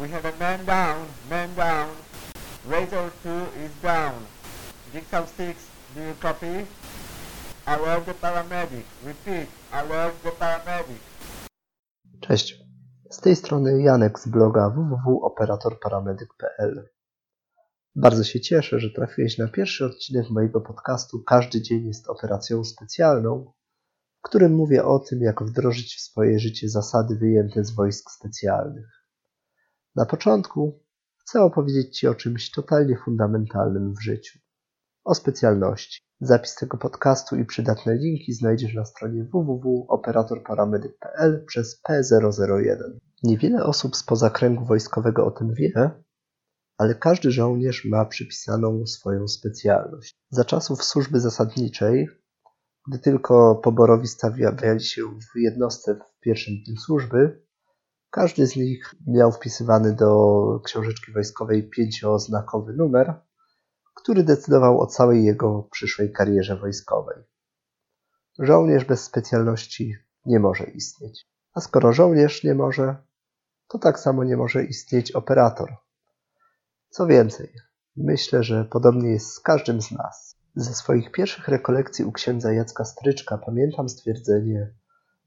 We have a man down, man down. Razor 2 is down. Jigsaw 6, do you copy? Love the paramedic. Repeat, love the paramedic. Cześć. Z tej strony Janek z bloga www.operatorparamedyk.pl. Bardzo się cieszę, że trafiłeś na pierwszy odcinek mojego podcastu Każdy dzień jest operacją specjalną, w którym mówię o tym, jak wdrożyć w swoje życie zasady wyjęte z wojsk specjalnych. Na początku chcę opowiedzieć Ci o czymś totalnie fundamentalnym w życiu. O specjalności. Zapis tego podcastu i przydatne linki znajdziesz na stronie www.operatorparamedyk.pl przez P001. Niewiele osób spoza kręgu wojskowego o tym wie, ale każdy żołnierz ma przypisaną swoją specjalność. Za czasów służby zasadniczej, gdy tylko poborowi stawiali się w jednostce w pierwszym dniu służby, każdy z nich miał wpisywany do książeczki wojskowej pięcioznakowy numer, który decydował o całej jego przyszłej karierze wojskowej. Żołnierz bez specjalności nie może istnieć. A skoro żołnierz nie może, to tak samo nie może istnieć operator. Co więcej, myślę, że podobnie jest z każdym z nas. Ze swoich pierwszych rekolekcji u księdza Jacka Stryczka pamiętam stwierdzenie: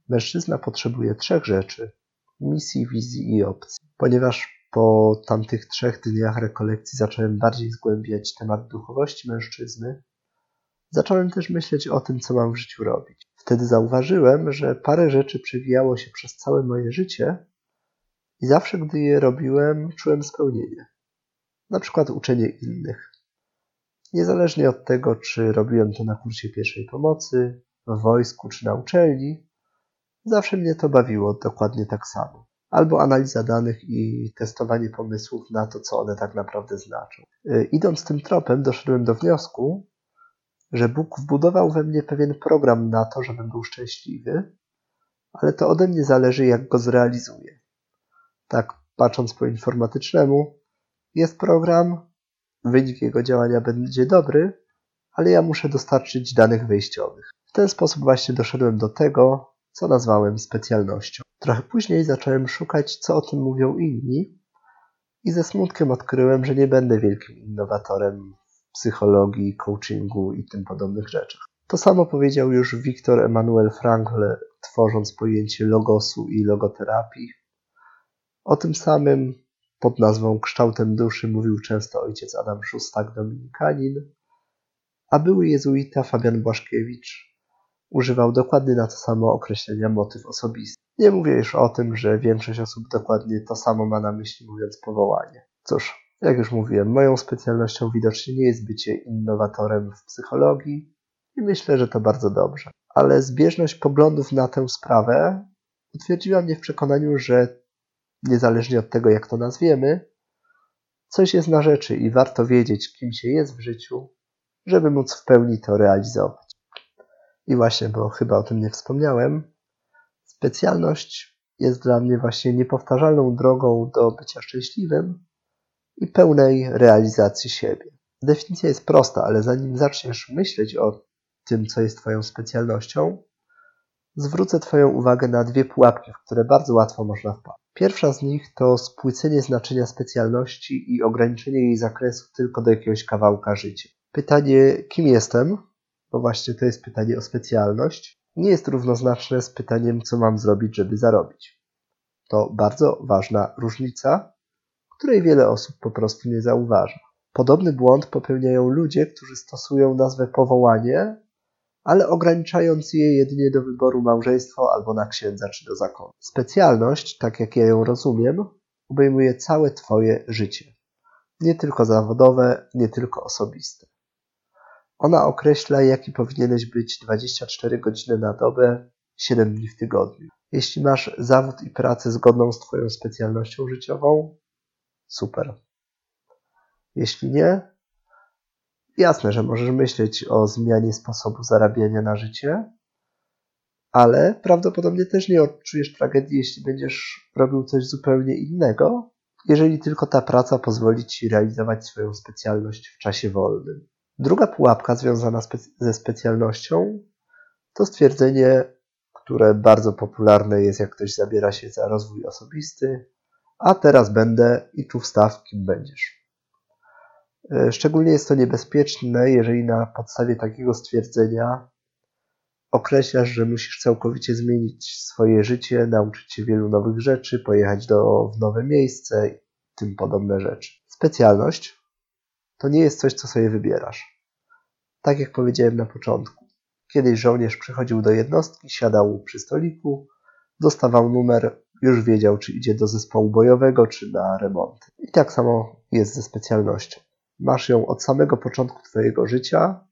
Mężczyzna potrzebuje trzech rzeczy: misji, wizji i opcji. Ponieważ po tamtych trzech dniach rekolekcji zacząłem bardziej zgłębiać temat duchowości mężczyzny, zacząłem też myśleć o tym, co mam w życiu robić. Wtedy zauważyłem, że parę rzeczy przewijało się przez całe moje życie i zawsze, gdy je robiłem, czułem spełnienie. Na przykład uczenie innych. Niezależnie od tego, czy robiłem to na kursie pierwszej pomocy, w wojsku czy na uczelni, zawsze mnie to bawiło dokładnie tak samo albo analiza danych i testowanie pomysłów na to, co one tak naprawdę znaczą. Idąc tym tropem, doszedłem do wniosku, że Bóg wbudował we mnie pewien program na to, żebym był szczęśliwy, ale to ode mnie zależy, jak go zrealizuję. Tak, patrząc po informatycznemu, jest program, wynik jego działania będzie dobry, ale ja muszę dostarczyć danych wejściowych. W ten sposób właśnie doszedłem do tego, co nazwałem specjalnością. Trochę później zacząłem szukać, co o tym mówią inni, i ze smutkiem odkryłem, że nie będę wielkim innowatorem w psychologii, coachingu i tym podobnych rzeczach. To samo powiedział już Viktor Emanuel Frankl, tworząc pojęcie logosu i logoterapii. O tym samym pod nazwą kształtem duszy mówił często ojciec Adam Szustak, dominikanin, a były jezuita Fabian Błaszkiewicz używał dokładnie na to samo określenia motyw osobisty. Nie mówię już o tym, że większość osób dokładnie to samo ma na myśli mówiąc powołanie. Cóż, jak już mówiłem, moją specjalnością widocznie nie jest bycie innowatorem w psychologii i myślę, że to bardzo dobrze. Ale zbieżność poglądów na tę sprawę utwierdziła mnie w przekonaniu, że niezależnie od tego, jak to nazwiemy, coś jest na rzeczy i warto wiedzieć, kim się jest w życiu, żeby móc w pełni to realizować. I właśnie, bo chyba o tym nie wspomniałem, specjalność jest dla mnie właśnie niepowtarzalną drogą do bycia szczęśliwym i pełnej realizacji siebie. Definicja jest prosta, ale zanim zaczniesz myśleć o tym, co jest Twoją specjalnością, zwrócę Twoją uwagę na dwie pułapki, w które bardzo łatwo można wpaść. Pierwsza z nich to spłycenie znaczenia specjalności i ograniczenie jej zakresu tylko do jakiegoś kawałka życia. Pytanie, kim jestem, bo właśnie to jest pytanie o specjalność, nie jest równoznaczne z pytaniem, co mam zrobić, żeby zarobić. To bardzo ważna różnica, której wiele osób po prostu nie zauważa. Podobny błąd popełniają ludzie, którzy stosują nazwę powołanie, ale ograniczając je jedynie do wyboru małżeństwa albo na księdza czy do zakonu. Specjalność, tak jak ja ją rozumiem, obejmuje całe Twoje życie. Nie tylko zawodowe, nie tylko osobiste. Ona określa, jaki powinieneś być 24 godziny na dobę, 7 dni w tygodniu. Jeśli masz zawód i pracę zgodną z Twoją specjalnością życiową, super. Jeśli nie, jasne, że możesz myśleć o zmianie sposobu zarabiania na życie, ale prawdopodobnie też nie odczujesz tragedii, jeśli będziesz robił coś zupełnie innego, jeżeli tylko ta praca pozwoli Ci realizować swoją specjalność w czasie wolnym. Druga pułapka związana ze specjalnością to stwierdzenie, które bardzo popularne jest, jak ktoś zabiera się za rozwój osobisty, a teraz będę i tu wstaw, kim będziesz. E, szczególnie jest to niebezpieczne, jeżeli na podstawie takiego stwierdzenia określasz, że musisz całkowicie zmienić swoje życie, nauczyć się wielu nowych rzeczy, pojechać do, w nowe miejsce i tym podobne rzeczy. Specjalność to nie jest coś, co sobie wybierasz. Tak jak powiedziałem na początku. Kiedyś żołnierz przychodził do jednostki, siadał przy stoliku, dostawał numer, już wiedział, czy idzie do zespołu bojowego, czy na remont. I tak samo jest ze specjalnością. Masz ją od samego początku Twojego życia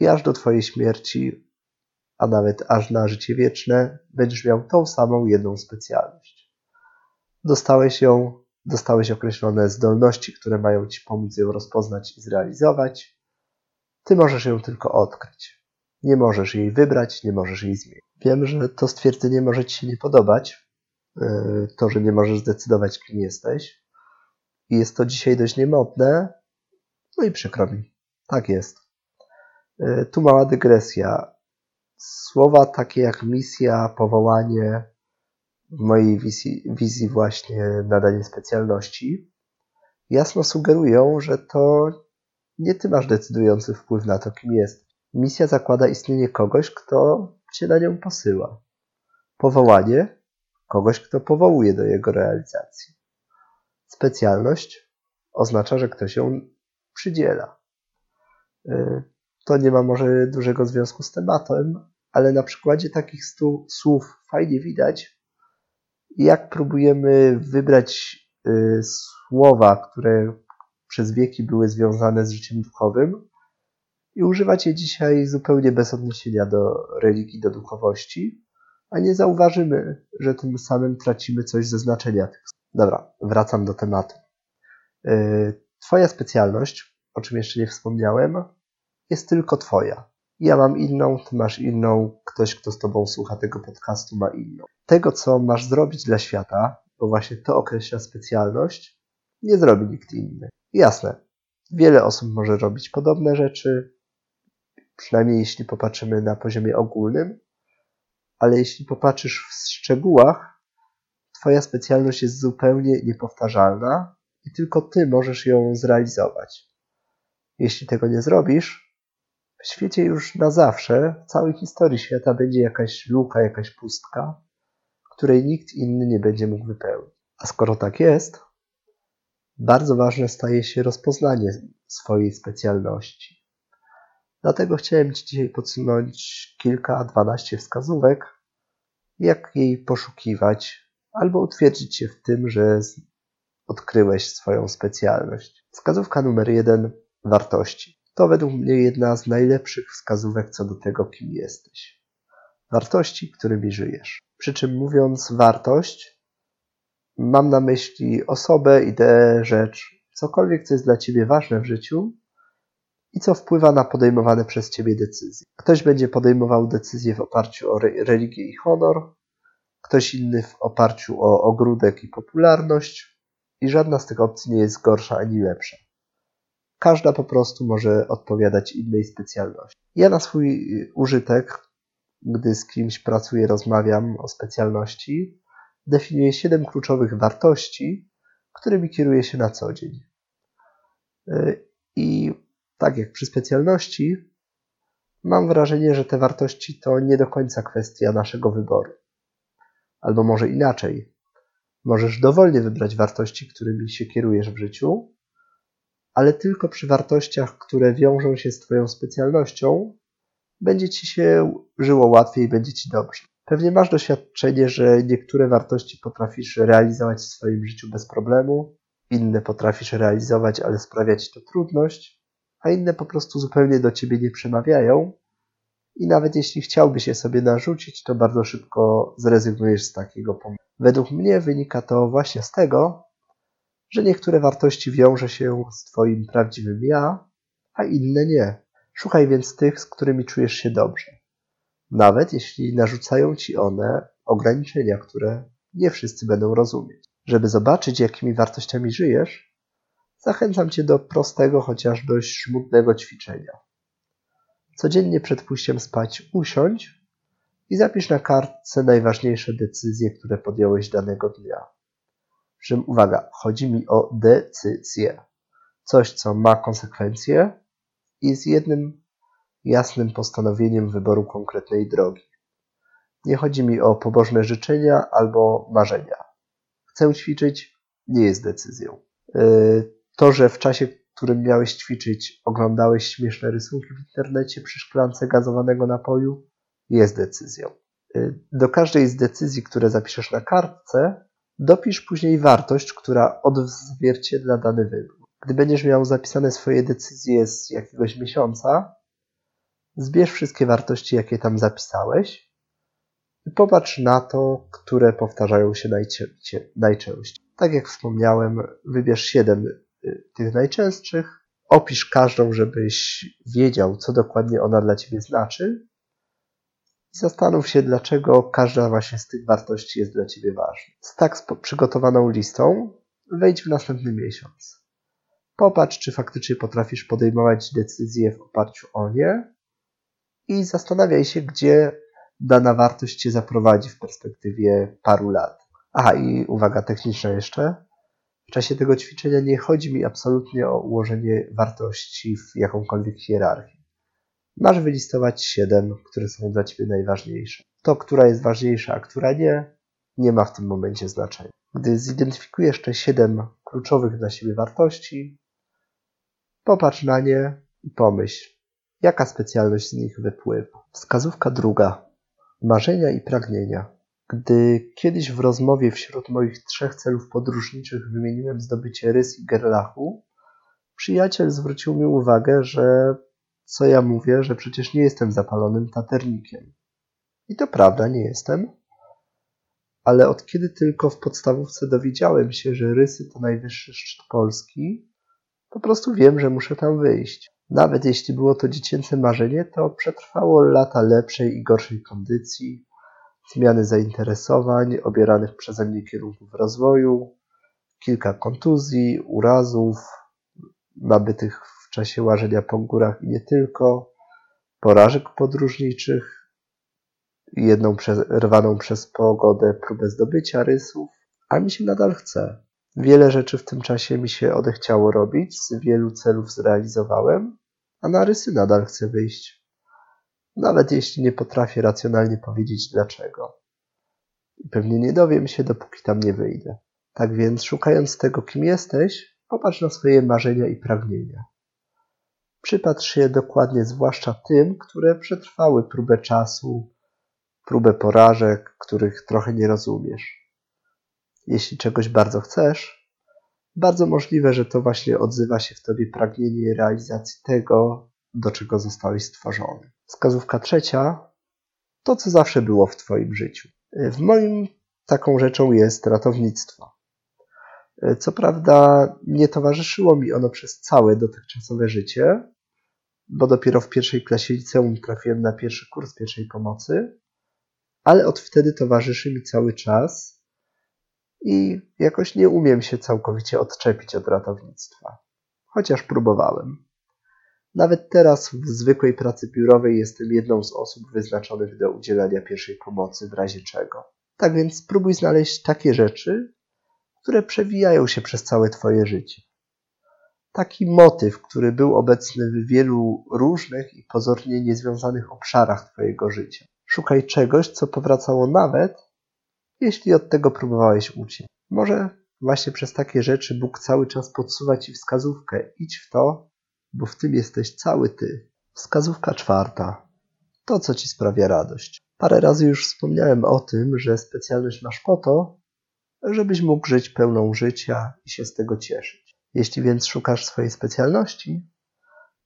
i aż do Twojej śmierci, a nawet aż na życie wieczne, będziesz miał tą samą jedną specjalność. Dostałeś ją, dostałeś określone zdolności, które mają Ci pomóc ją rozpoznać i zrealizować. Ty możesz ją tylko odkryć. Nie możesz jej wybrać, nie możesz jej zmienić. Wiem, że to stwierdzenie może Ci się nie podobać, e, to, że nie możesz zdecydować, kim jesteś. I jest to dzisiaj dość niemodne, no i przykro mi. Tak jest. E, tu mała dygresja. Słowa takie jak misja, powołanie, w mojej wizji, wizji właśnie nadanie specjalności, jasno sugerują, że to nie ty masz decydujący wpływ na to, kim jest. Misja zakłada istnienie kogoś, kto cię na nią posyła. Powołanie kogoś, kto powołuje do jego realizacji. Specjalność oznacza, że ktoś ją przydziela. Y, to nie ma może dużego związku z tematem, ale na przykładzie takich stu, słów fajnie widać, jak próbujemy wybrać y, słowa, które przez wieki były związane z życiem duchowym i używać je dzisiaj zupełnie bez odniesienia do religii, do duchowości, a nie zauważymy, że tym samym tracimy coś ze znaczenia tych. Dobra, wracam do tematu. Y, twoja specjalność, o czym jeszcze nie wspomniałem, jest tylko Twoja. Ja mam inną, Ty masz inną, ktoś, kto z Tobą słucha tego podcastu, ma inną. Tego, co masz zrobić dla świata, bo właśnie to określa specjalność, nie zrobi nikt inny. Jasne, wiele osób może robić podobne rzeczy, przynajmniej jeśli popatrzymy na poziomie ogólnym, ale jeśli popatrzysz w szczegółach, Twoja specjalność jest zupełnie niepowtarzalna i tylko Ty możesz ją zrealizować. Jeśli tego nie zrobisz, w świecie już na zawsze, w całej historii świata będzie jakaś luka, jakaś pustka, której nikt inny nie będzie mógł wypełnić. A skoro tak jest, bardzo ważne staje się rozpoznanie swojej specjalności. Dlatego chciałem Ci dzisiaj podsunąć kilka, dwanaście wskazówek, jak jej poszukiwać, albo utwierdzić się w tym, że odkryłeś swoją specjalność. Wskazówka numer jeden wartości. To według mnie jedna z najlepszych wskazówek co do tego, kim jesteś. Wartości, którymi żyjesz. Przy czym mówiąc wartość, mam na myśli osobę, ideę, rzecz, cokolwiek, co jest dla ciebie ważne w życiu i co wpływa na podejmowane przez ciebie decyzje. Ktoś będzie podejmował decyzje w oparciu o religię i honor, ktoś inny w oparciu o ogródek i popularność, i żadna z tych opcji nie jest gorsza ani lepsza. Każda po prostu może odpowiadać innej specjalności. Ja na swój użytek, gdy z kimś pracuję, rozmawiam o specjalności, definiuję siedem kluczowych wartości, którymi kieruję się na co dzień. I tak jak przy specjalności, mam wrażenie, że te wartości to nie do końca kwestia naszego wyboru. Albo może inaczej. Możesz dowolnie wybrać wartości, którymi się kierujesz w życiu, ale tylko przy wartościach, które wiążą się z Twoją specjalnością, będzie Ci się żyło łatwiej, będzie Ci dobrze. Pewnie masz doświadczenie, że niektóre wartości potrafisz realizować w swoim życiu bez problemu, inne potrafisz realizować, ale sprawia Ci to trudność, a inne po prostu zupełnie do Ciebie nie przemawiają i nawet jeśli chciałbyś je sobie narzucić, to bardzo szybko zrezygnujesz z takiego pomysłu. Według mnie wynika to właśnie z tego, że niektóre wartości wiąże się z Twoim prawdziwym ja, a inne nie. Szukaj więc tych, z którymi czujesz się dobrze. Nawet jeśli narzucają Ci one ograniczenia, które nie wszyscy będą rozumieć. Żeby zobaczyć, jakimi wartościami żyjesz, zachęcam Cię do prostego, chociaż dość żmudnego ćwiczenia. Codziennie przed pójściem spać usiądź i zapisz na kartce najważniejsze decyzje, które podjąłeś danego dnia. że uwaga, chodzi mi o decyzję. Coś, co ma konsekwencje i z jednym jasnym postanowieniem wyboru konkretnej drogi. Nie chodzi mi o pobożne życzenia albo marzenia. Chcę ćwiczyć, nie jest decyzją. Yy, to, że w czasie, w którym miałeś ćwiczyć, oglądałeś śmieszne rysunki w internecie przy szklance gazowanego napoju, jest decyzją. Yy, do każdej z decyzji, które zapiszesz na kartce, dopisz później wartość, która odzwierciedla dany wybór. Gdy będziesz miał zapisane swoje decyzje z jakiegoś miesiąca, zbierz wszystkie wartości, jakie tam zapisałeś i popatrz na to, które powtarzają się najczęściej. Tak jak wspomniałem, wybierz 7 y, tych najczęstszych, opisz każdą, żebyś wiedział, co dokładnie ona dla ciebie znaczy i zastanów się, dlaczego każda właśnie z tych wartości jest dla ciebie ważna. Z tak przygotowaną listą wejdź w następny miesiąc. Popatrz, czy faktycznie potrafisz podejmować decyzje w oparciu o nie i zastanawiaj się, gdzie dana wartość cię zaprowadzi w perspektywie paru lat. Aha, i uwaga techniczna jeszcze. W czasie tego ćwiczenia nie chodzi mi absolutnie o ułożenie wartości w jakąkolwiek hierarchii. Masz wylistować siedem, które są dla ciebie najważniejsze. To, która jest ważniejsza, a która nie, nie ma w tym momencie znaczenia. Gdy zidentyfikujesz te siedem kluczowych dla siebie wartości, popatrz na nie i pomyśl, jaka specjalność z nich wypływa. Wskazówka druga. Marzenia i pragnienia. Gdy kiedyś w rozmowie wśród moich trzech celów podróżniczych wymieniłem zdobycie rys i gerlachu, przyjaciel zwrócił mi uwagę, że co ja mówię, że przecież nie jestem zapalonym taternikiem. I to prawda, nie jestem. Ale od kiedy tylko w podstawówce dowiedziałem się, że rysy to najwyższy szczyt Polski, po prostu wiem, że muszę tam wyjść. Nawet jeśli było to dziecięce marzenie, to przetrwało lata lepszej i gorszej kondycji, zmiany zainteresowań, obieranych przeze mnie kierunków rozwoju, kilka kontuzji, urazów, nabytych w czasie łażenia po górach i nie tylko, porażek podróżniczych, jedną przerwaną przez pogodę próbę zdobycia rysów, a mi się nadal chce. Wiele rzeczy w tym czasie mi się odechciało robić, z wielu celów zrealizowałem, a na rysy nadal chcę wyjść. Nawet jeśli nie potrafię racjonalnie powiedzieć dlaczego. I pewnie nie dowiem się, dopóki tam nie wyjdę. Tak więc, szukając tego, kim jesteś, popatrz na swoje marzenia i pragnienia. Przypatrz się dokładnie zwłaszcza tym, które przetrwały próbę czasu, próbę porażek, których trochę nie rozumiesz. Jeśli czegoś bardzo chcesz, bardzo możliwe, że to właśnie odzywa się w tobie pragnienie realizacji tego, do czego zostałeś stworzony. Wskazówka trzecia to, co zawsze było w Twoim życiu. W moim taką rzeczą jest ratownictwo. Co prawda, nie towarzyszyło mi ono przez całe dotychczasowe życie, bo dopiero w pierwszej klasie liceum trafiłem na pierwszy kurs pierwszej pomocy, ale od wtedy towarzyszy mi cały czas i jakoś nie umiem się całkowicie odczepić od ratownictwa, chociaż próbowałem. Nawet teraz w zwykłej pracy biurowej jestem jedną z osób wyznaczonych do udzielania pierwszej pomocy w razie czego. Tak więc spróbuj znaleźć takie rzeczy, które przewijają się przez całe Twoje życie. Taki motyw, który był obecny w wielu różnych i pozornie niezwiązanych obszarach Twojego życia. Szukaj czegoś, co powracało nawet, jeśli od tego próbowałeś uciec. Może właśnie przez takie rzeczy Bóg cały czas podsuwa Ci wskazówkę. Idź w to, bo w tym jesteś cały Ty. Wskazówka czwarta. To, co Ci sprawia radość. Parę razy już wspomniałem o tym, że specjalność masz po to, żebyś mógł żyć pełną życia i się z tego cieszyć. Jeśli więc szukasz swojej specjalności,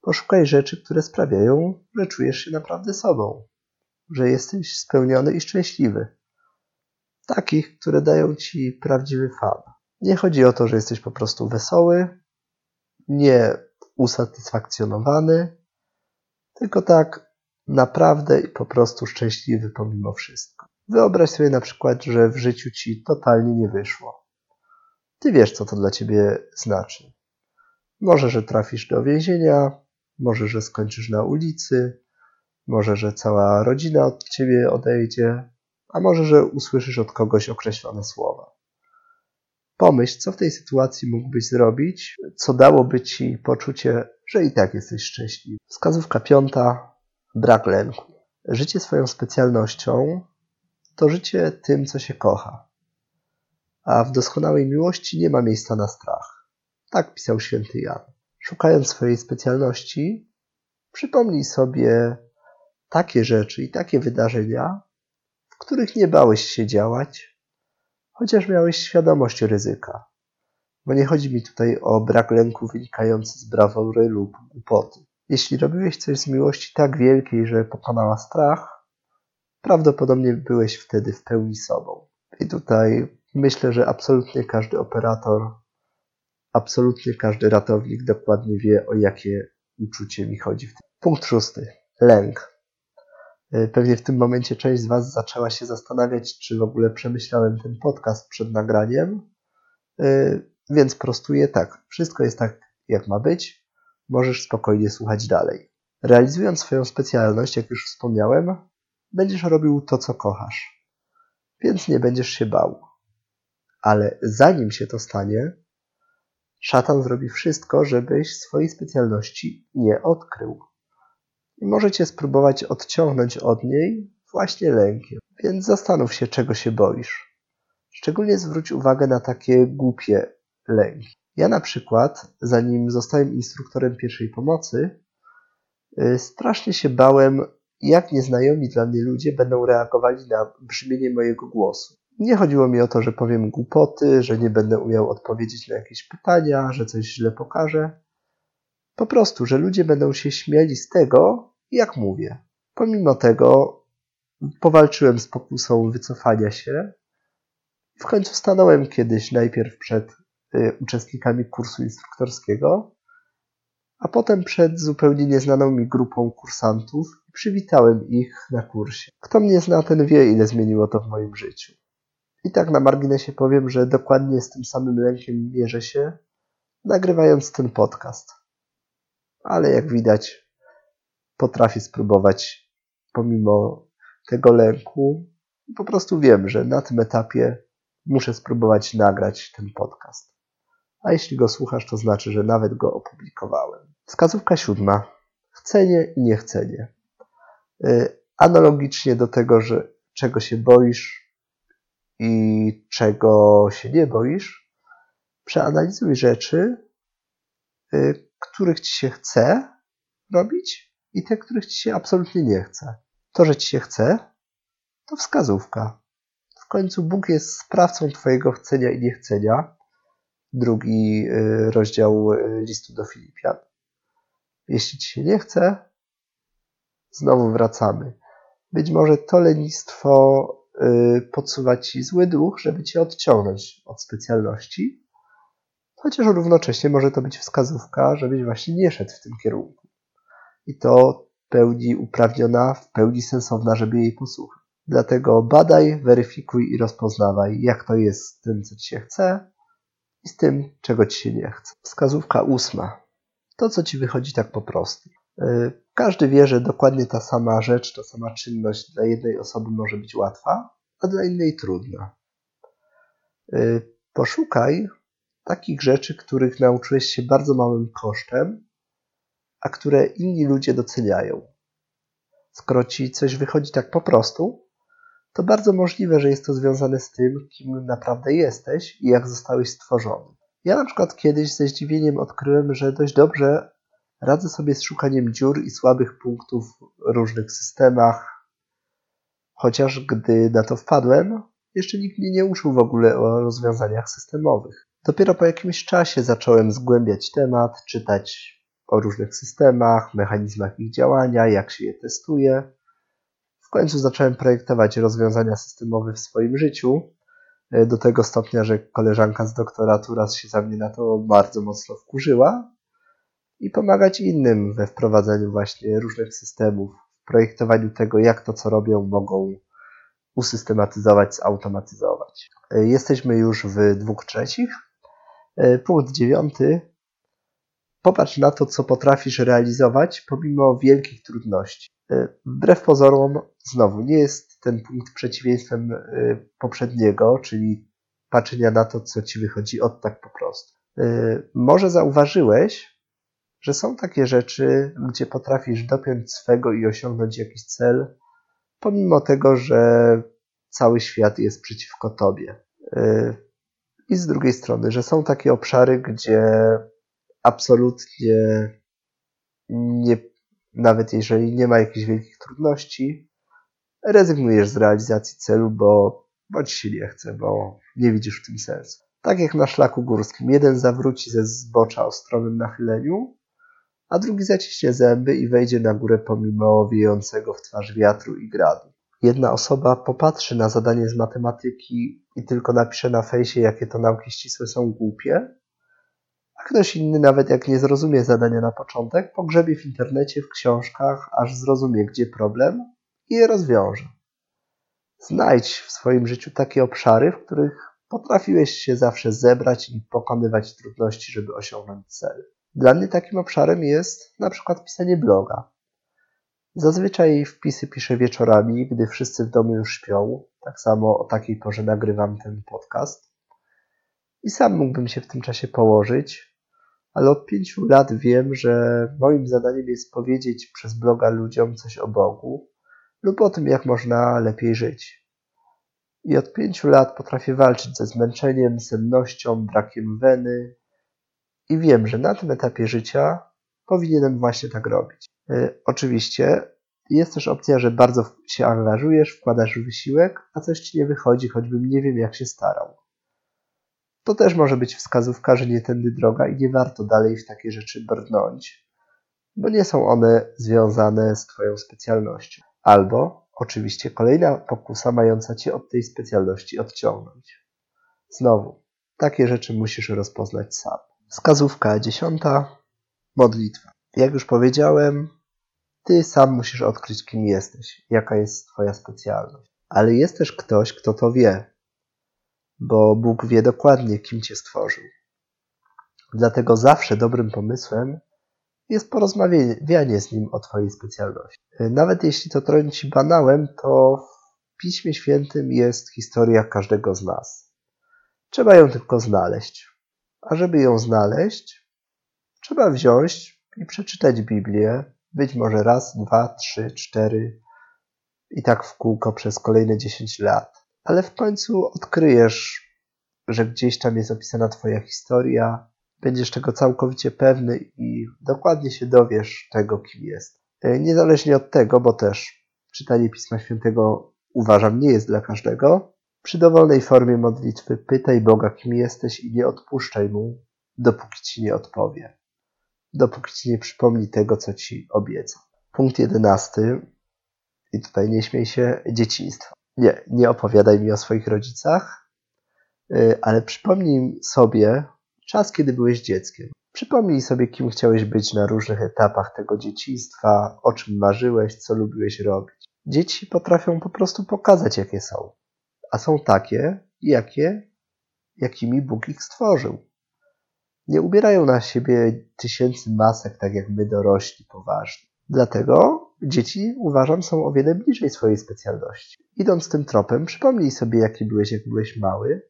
poszukaj rzeczy, które sprawiają, że czujesz się naprawdę sobą, że jesteś spełniony i szczęśliwy. Takich, które dają ci prawdziwy fan. Nie chodzi o to, że jesteś po prostu wesoły, nie usatysfakcjonowany, tylko tak naprawdę i po prostu szczęśliwy pomimo wszystko. Wyobraź sobie na przykład, że w życiu ci totalnie nie wyszło. Ty wiesz, co to dla ciebie znaczy. Może, że trafisz do więzienia, może, że skończysz na ulicy, może, że cała rodzina od ciebie odejdzie, a może, że usłyszysz od kogoś określone słowa. Pomyśl, co w tej sytuacji mógłbyś zrobić, co dałoby ci poczucie, że i tak jesteś szczęśliwy. Wskazówka piąta. Brak lęku. Życie swoją specjalnością to życie tym, co się kocha. A w doskonałej miłości nie ma miejsca na strach. Tak pisał święty Jan. Szukając swojej specjalności, przypomnij sobie takie rzeczy i takie wydarzenia, w których nie bałeś się działać, chociaż miałeś świadomość ryzyka. Bo nie chodzi mi tutaj o brak lęku wynikający z brawury lub głupoty. Jeśli robiłeś coś z miłości tak wielkiej, że pokonała strach, prawdopodobnie byłeś wtedy w pełni sobą. I tutaj myślę, że absolutnie każdy operator, absolutnie każdy ratownik dokładnie wie, o jakie uczucie mi chodzi. Punkt szósty. Lęk. E, pewnie w tym momencie część z Was zaczęła się zastanawiać, czy w ogóle przemyślałem ten podcast przed nagraniem. E, więc prostuję tak. Wszystko jest tak, jak ma być. Możesz spokojnie słuchać dalej. Realizując swoją specjalność, jak już wspomniałem, będziesz robił to, co kochasz. Więc nie będziesz się bał. Ale zanim się to stanie, szatan zrobi wszystko, żebyś swojej specjalności nie odkrył i możecie spróbować odciągnąć od niej właśnie lękiem. Więc zastanów się, czego się boisz. Szczególnie zwróć uwagę na takie głupie lęki. Ja na przykład, zanim zostałem instruktorem pierwszej pomocy, y, strasznie się bałem, jak nieznajomi dla mnie ludzie będą reagowali na brzmienie mojego głosu. Nie chodziło mi o to, że powiem głupoty, że nie będę umiał odpowiedzieć na jakieś pytania, że coś źle pokażę. Po prostu, że ludzie będą się śmiali z tego, jak mówię. Pomimo tego powalczyłem z pokusą wycofania się. W końcu stanąłem kiedyś najpierw przed y, uczestnikami kursu instruktorskiego, a potem przed zupełnie nieznaną mi grupą kursantów i przywitałem ich na kursie. Kto mnie zna, ten wie, ile zmieniło to w moim życiu. I tak na marginesie powiem, że dokładnie z tym samym lękiem mierzę się, nagrywając ten podcast ale jak widać, potrafię spróbować pomimo tego lęku. Po prostu wiem, że na tym etapie muszę spróbować nagrać ten podcast. A jeśli go słuchasz, to znaczy, że nawet go opublikowałem. Wskazówka siódma. Chcenie i niechcenie. Y, analogicznie do tego, że czego się boisz i czego się nie boisz, przeanalizuj rzeczy, y, których ci się chce robić i te, których ci się absolutnie nie chce. To, że ci się chce, to wskazówka. W końcu Bóg jest sprawcą twojego chcenia i niechcenia. Drugi y, rozdział y, listu do Filipian. Jeśli ci się nie chce, znowu wracamy. Być może to lenistwo y, podsuwa ci zły duch, żeby cię odciągnąć od specjalności, chociaż równocześnie może to być wskazówka, żebyś właśnie nie szedł w tym kierunku. I to w pełni uprawniona, w pełni sensowna, żeby jej posłuchać. Dlatego badaj, weryfikuj i rozpoznawaj, jak to jest z tym, co ci się chce i z tym, czego ci się nie chce. Wskazówka ósma. To, co ci wychodzi tak po prostu. Y, każdy wie, że dokładnie ta sama rzecz, ta sama czynność dla jednej osoby może być łatwa, a dla innej trudna. Y, poszukaj takich rzeczy, których nauczyłeś się bardzo małym kosztem, a które inni ludzie doceniają. Skoro ci coś wychodzi tak po prostu, to bardzo możliwe, że jest to związane z tym, kim naprawdę jesteś i jak zostałeś stworzony. Ja na przykład kiedyś ze zdziwieniem odkryłem, że dość dobrze radzę sobie z szukaniem dziur i słabych punktów w różnych systemach, chociaż gdy na to wpadłem, jeszcze nikt mnie nie uczył w ogóle o rozwiązaniach systemowych. Dopiero po jakimś czasie zacząłem zgłębiać temat, czytać o różnych systemach, mechanizmach ich działania, jak się je testuje. W końcu zacząłem projektować rozwiązania systemowe w swoim życiu, e, do tego stopnia, że koleżanka z doktoratu raz się za mnie na to bardzo mocno wkurzyła i pomagać innym we wprowadzeniu właśnie różnych systemów, w projektowaniu tego, jak to, co robią, mogą usystematyzować, zautomatyzować. E, jesteśmy już w dwóch trzecich punkt dziewiąty. Popatrz na to, co potrafisz realizować pomimo wielkich trudności. E, wbrew pozorom, znowu, nie jest ten punkt przeciwieństwem e, poprzedniego, czyli patrzenia na to, co ci wychodzi od tak po prostu. Może zauważyłeś, że są takie rzeczy, gdzie potrafisz dopiąć swego i osiągnąć jakiś cel, pomimo tego, że cały świat jest przeciwko tobie. I z drugiej strony, że są takie obszary, gdzie absolutnie nie, nawet jeżeli nie ma jakichś wielkich trudności, rezygnujesz z realizacji celu, bo, bo ci się nie chce, bo nie widzisz w tym sensu. Tak jak na szlaku górskim. Jeden zawróci ze zbocza o stronnym nachyleniu, a drugi zaciśnie zęby i wejdzie na górę pomimo wiejącego w twarz wiatru i gradu. Jedna osoba popatrzy na zadanie z matematyki i tylko napisze na fejsie, jakie to nauki ścisłe są głupie, a ktoś inny, nawet jak nie zrozumie zadania na początek, pogrzebie w internecie, w książkach, aż zrozumie, gdzie problem i je rozwiąże. Znajdź w swoim życiu takie obszary, w których potrafiłeś się zawsze zebrać i pokonywać trudności, żeby osiągnąć cel. Dla mnie takim obszarem jest na przykład pisanie bloga. Zazwyczaj wpisy piszę wieczorami, gdy wszyscy w domu już śpią. Tak samo o takiej porze nagrywam ten podcast. I sam mógłbym się w tym czasie położyć, ale od pięciu lat wiem, że moim zadaniem jest powiedzieć przez bloga ludziom coś o Bogu lub o tym, jak można lepiej żyć. I od pięciu lat potrafię walczyć ze zmęczeniem, sennością, brakiem weny i wiem, że na tym etapie życia powinienem właśnie tak robić. Yy, oczywiście jest też opcja, że bardzo się angażujesz, wkładasz wysiłek, a coś ci nie wychodzi, choćbym nie wiem, jak się starał. To też może być wskazówka, że nie tędy droga i nie warto dalej w takie rzeczy brnąć, bo nie są one związane z Twoją specjalnością. Albo, oczywiście, kolejna pokusa mająca Cię od tej specjalności odciągnąć. Znowu, takie rzeczy musisz rozpoznać sam. Wskazówka dziesiąta. Modlitwa. Jak już powiedziałem, Ty sam musisz odkryć, kim jesteś, jaka jest Twoja specjalność. Ale jest też ktoś, kto to wie, bo Bóg wie dokładnie, kim Cię stworzył. Dlatego zawsze dobrym pomysłem jest porozmawianie z Nim o Twojej specjalności. Nawet jeśli to troni Ci banałem, to w Piśmie Świętym jest historia każdego z nas. Trzeba ją tylko znaleźć. A żeby ją znaleźć, trzeba wziąć i przeczytać Biblię, być może raz, dwa, trzy, cztery i tak w kółko przez kolejne dziesięć lat ale w końcu odkryjesz, że gdzieś tam jest opisana Twoja historia, będziesz tego całkowicie pewny i dokładnie się dowiesz tego, kim jest. E, niezależnie od tego, bo też czytanie Pisma Świętego uważam nie jest dla każdego, przy dowolnej formie modlitwy pytaj Boga, kim jesteś i nie odpuszczaj Mu, dopóki Ci nie odpowie. Dopóki Ci nie przypomni tego, co Ci obiecał. Punkt jedenasty. I tutaj nie śmiej się, dzieciństwo. Nie, nie opowiadaj mi o swoich rodzicach, y, ale przypomnij sobie czas, kiedy byłeś dzieckiem. Przypomnij sobie, kim chciałeś być na różnych etapach tego dzieciństwa, o czym marzyłeś, co lubiłeś robić. Dzieci potrafią po prostu pokazać, jakie są, a są takie, jakie, jakimi Bóg ich stworzył. Nie ubierają na siebie tysięcy masek, tak jak my dorośli poważni. Dlatego dzieci, uważam, są o wiele bliżej swojej specjalności. Idąc tym tropem, przypomnij sobie, jaki byłeś, jak byłeś mały,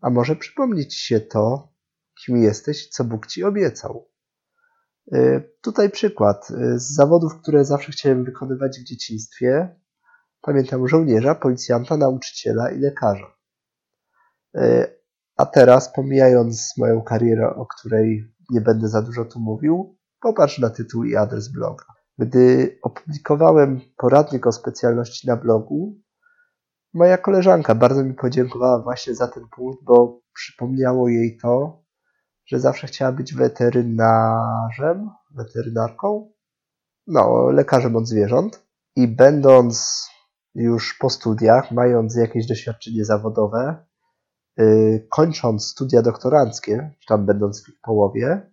a może przypomnieć się to, kim jesteś, co Bóg ci obiecał. Y, tutaj przykład y, z zawodów, które zawsze chciałem wykonywać w dzieciństwie. Pamiętam żołnierza, policjanta, nauczyciela i lekarza. A teraz, pomijając moją karierę, o której nie będę za dużo tu mówił, popatrz na tytuł i adres bloga. Gdy opublikowałem poradnik o specjalności na blogu, moja koleżanka bardzo mi podziękowała właśnie za ten punkt, bo przypomniało jej to, że zawsze chciała być weterynarzem, weterynarką, no, lekarzem od zwierząt. I będąc już po studiach, mając jakieś doświadczenie zawodowe, kończąc studia doktoranckie, czy tam będąc w ich połowie,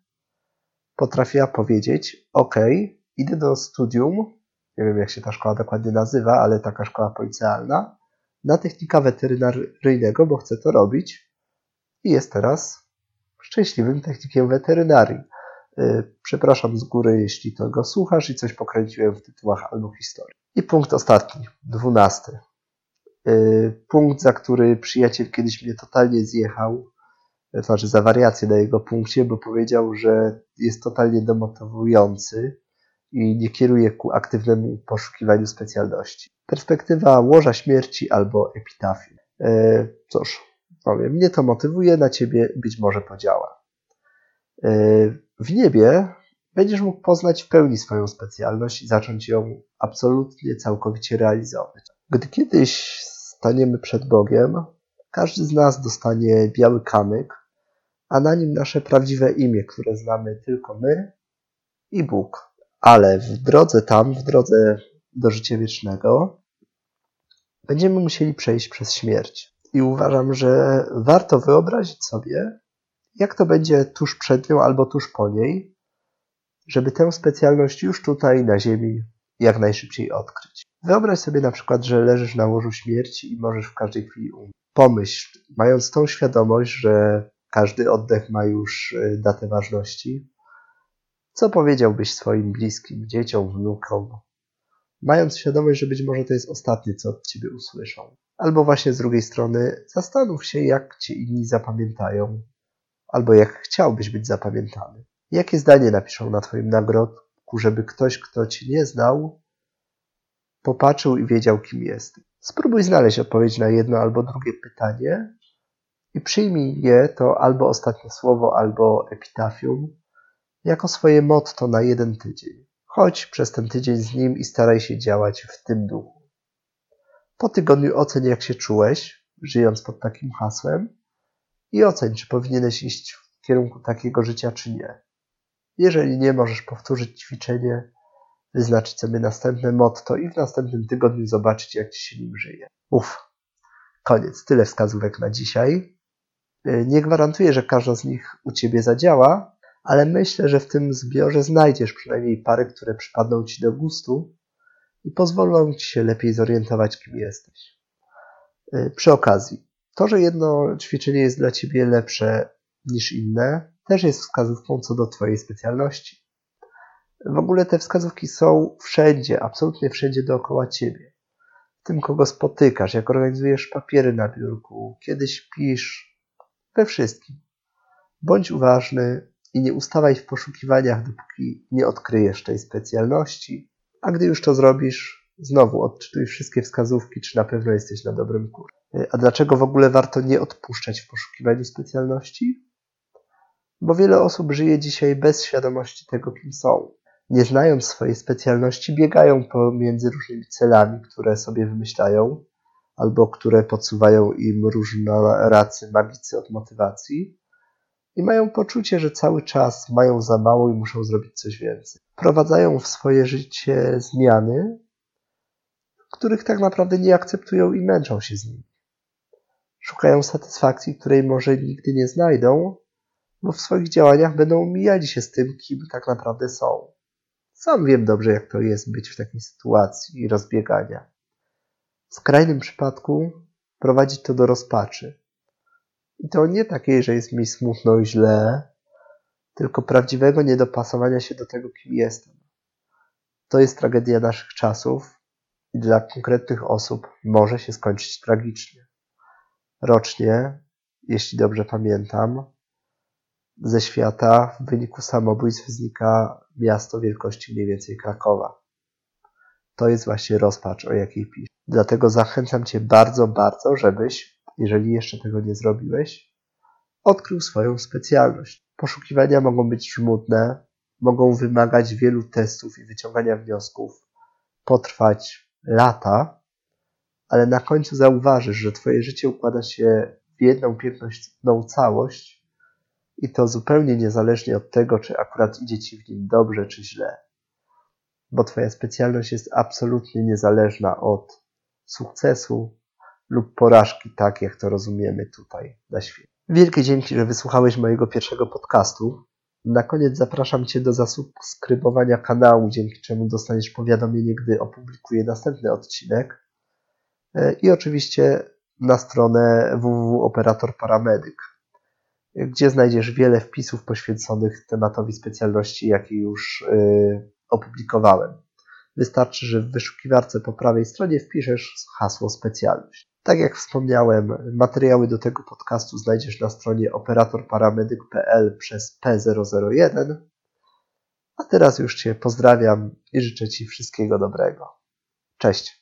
potrafiła powiedzieć: OK, idę do studium, nie wiem jak się ta szkoła dokładnie nazywa, ale taka szkoła policealna, na technika weterynaryjnego, bo chcę to robić i jest teraz szczęśliwym technikiem weterynarii. Y, przepraszam z góry, jeśli to go słuchasz i coś pokręciłem w tytułach albo historii. I punkt ostatni, dwunasty. Y, punkt, za który przyjaciel kiedyś mnie totalnie zjechał, to znaczy za wariację na jego punkcie, bo powiedział, że jest totalnie demotywujący i nie kieruje ku aktywnemu poszukiwaniu specjalności. Perspektywa łoża śmierci albo epitafium. E, cóż, powiem, mnie to motywuje, na ciebie być może podziała. E, w niebie będziesz mógł poznać w pełni swoją specjalność i zacząć ją absolutnie, całkowicie realizować. Gdy kiedyś staniemy przed Bogiem, każdy z nas dostanie biały kamyk, a na nim nasze prawdziwe imię, które znamy tylko my i Bóg. Ale w drodze tam, w drodze do życia wiecznego, będziemy musieli przejść przez śmierć. I uważam, że warto wyobrazić sobie, jak to będzie tuż przed nią albo tuż po niej, żeby tę specjalność już tutaj na Ziemi jak najszybciej odkryć. Wyobraź sobie na przykład, że leżysz na łożu śmierci i możesz w każdej chwili umrzeć. Pomyśl, mając tą świadomość, że każdy oddech ma już y, datę ważności, co powiedziałbyś swoim bliskim, dzieciom, wnukom, mając świadomość, że być może to jest ostatnie, co od ciebie usłyszą. Albo właśnie z drugiej strony, zastanów się, jak cię inni zapamiętają, albo jak chciałbyś być zapamiętany. Jakie zdanie napiszą na twoim nagrobku, żeby ktoś, kto cię nie znał, popatrzył i wiedział, kim jest. Spróbuj znaleźć odpowiedź na jedno albo drugie pytanie i przyjmij je, to albo ostatnie słowo, albo epitafium, jako swoje motto na jeden tydzień. Chodź przez ten tydzień z nim i staraj się działać w tym duchu. Po tygodniu oceń, jak się czułeś, żyjąc pod takim hasłem, i oceń, czy powinieneś iść w kierunku takiego życia, czy nie. Jeżeli nie, możesz powtórzyć ćwiczenie, wyznaczyć sobie następne motto i w następnym tygodniu zobaczyć, jak ci się nim żyje. Uff, koniec. Tyle wskazówek na dzisiaj. Nie gwarantuję, że każda z nich u ciebie zadziała, ale myślę, że w tym zbiorze znajdziesz przynajmniej pary, które przypadną ci do gustu i pozwolą ci się lepiej zorientować, kim jesteś. Y, przy okazji, to, że jedno ćwiczenie jest dla ciebie lepsze niż inne, też jest wskazówką co do twojej specjalności. W ogóle te wskazówki są wszędzie, absolutnie wszędzie dookoła ciebie. W tym, kogo spotykasz, jak organizujesz papiery na biurku, kiedy śpisz, we wszystkim. Bądź uważny, i nie ustawaj w poszukiwaniach, dopóki nie odkryjesz tej specjalności, a gdy już to zrobisz, znowu odczytuj wszystkie wskazówki, czy na pewno jesteś na dobrym kursie. A dlaczego w ogóle warto nie odpuszczać w poszukiwaniu specjalności? Bo wiele osób żyje dzisiaj bez świadomości tego, kim są. Nie znając swojej specjalności, biegają pomiędzy różnymi celami, które sobie wymyślają, albo które podsuwają im różnoracy magicy od motywacji, i mają poczucie, że cały czas mają za mało i muszą zrobić coś więcej. Wprowadzają w swoje życie zmiany, których tak naprawdę nie akceptują i męczą się z nimi. Szukają satysfakcji, której może nigdy nie znajdą, bo w swoich działaniach będą mijali się z tym, kim tak naprawdę są. Sam wiem dobrze, jak to jest być w takiej sytuacji rozbiegania. W skrajnym przypadku prowadzi to do rozpaczy i to nie takiej, że jest mi smutno i źle, tylko prawdziwego niedopasowania się do tego, kim jestem. To jest tragedia naszych czasów i dla konkretnych osób może się skończyć tragicznie. Rocznie, jeśli dobrze pamiętam, ze świata w wyniku samobójstw znika miasto wielkości mniej więcej Krakowa. To jest właśnie rozpacz, o jakiej piszę. Dlatego zachęcam Cię bardzo, bardzo, żebyś jeżeli jeszcze tego nie zrobiłeś, odkrył swoją specjalność. Poszukiwania mogą być żmudne, mogą wymagać wielu testów i wyciągania wniosków, potrwać lata, ale na końcu zauważysz, że Twoje życie układa się w jedną piękną całość i to zupełnie niezależnie od tego, czy akurat idzie Ci w nim dobrze czy źle. Bo Twoja specjalność jest absolutnie niezależna od sukcesu, lub porażki, tak jak to rozumiemy tutaj na świecie. Wielkie dzięki, że wysłuchałeś mojego pierwszego podcastu. Na koniec zapraszam Cię do zasubskrybowania kanału, dzięki czemu dostaniesz powiadomienie, gdy opublikuję następny odcinek. E, I oczywiście na stronę www.operatorparamedyk, gdzie znajdziesz wiele wpisów poświęconych tematowi specjalności, jakie już e, opublikowałem. Wystarczy, że w wyszukiwarce po prawej stronie wpiszesz hasło specjalność. Tak jak wspomniałem, materiały do tego podcastu znajdziesz na stronie operatorparamedyk.pl przez P001. A teraz już Cię pozdrawiam i życzę Ci wszystkiego dobrego. Cześć.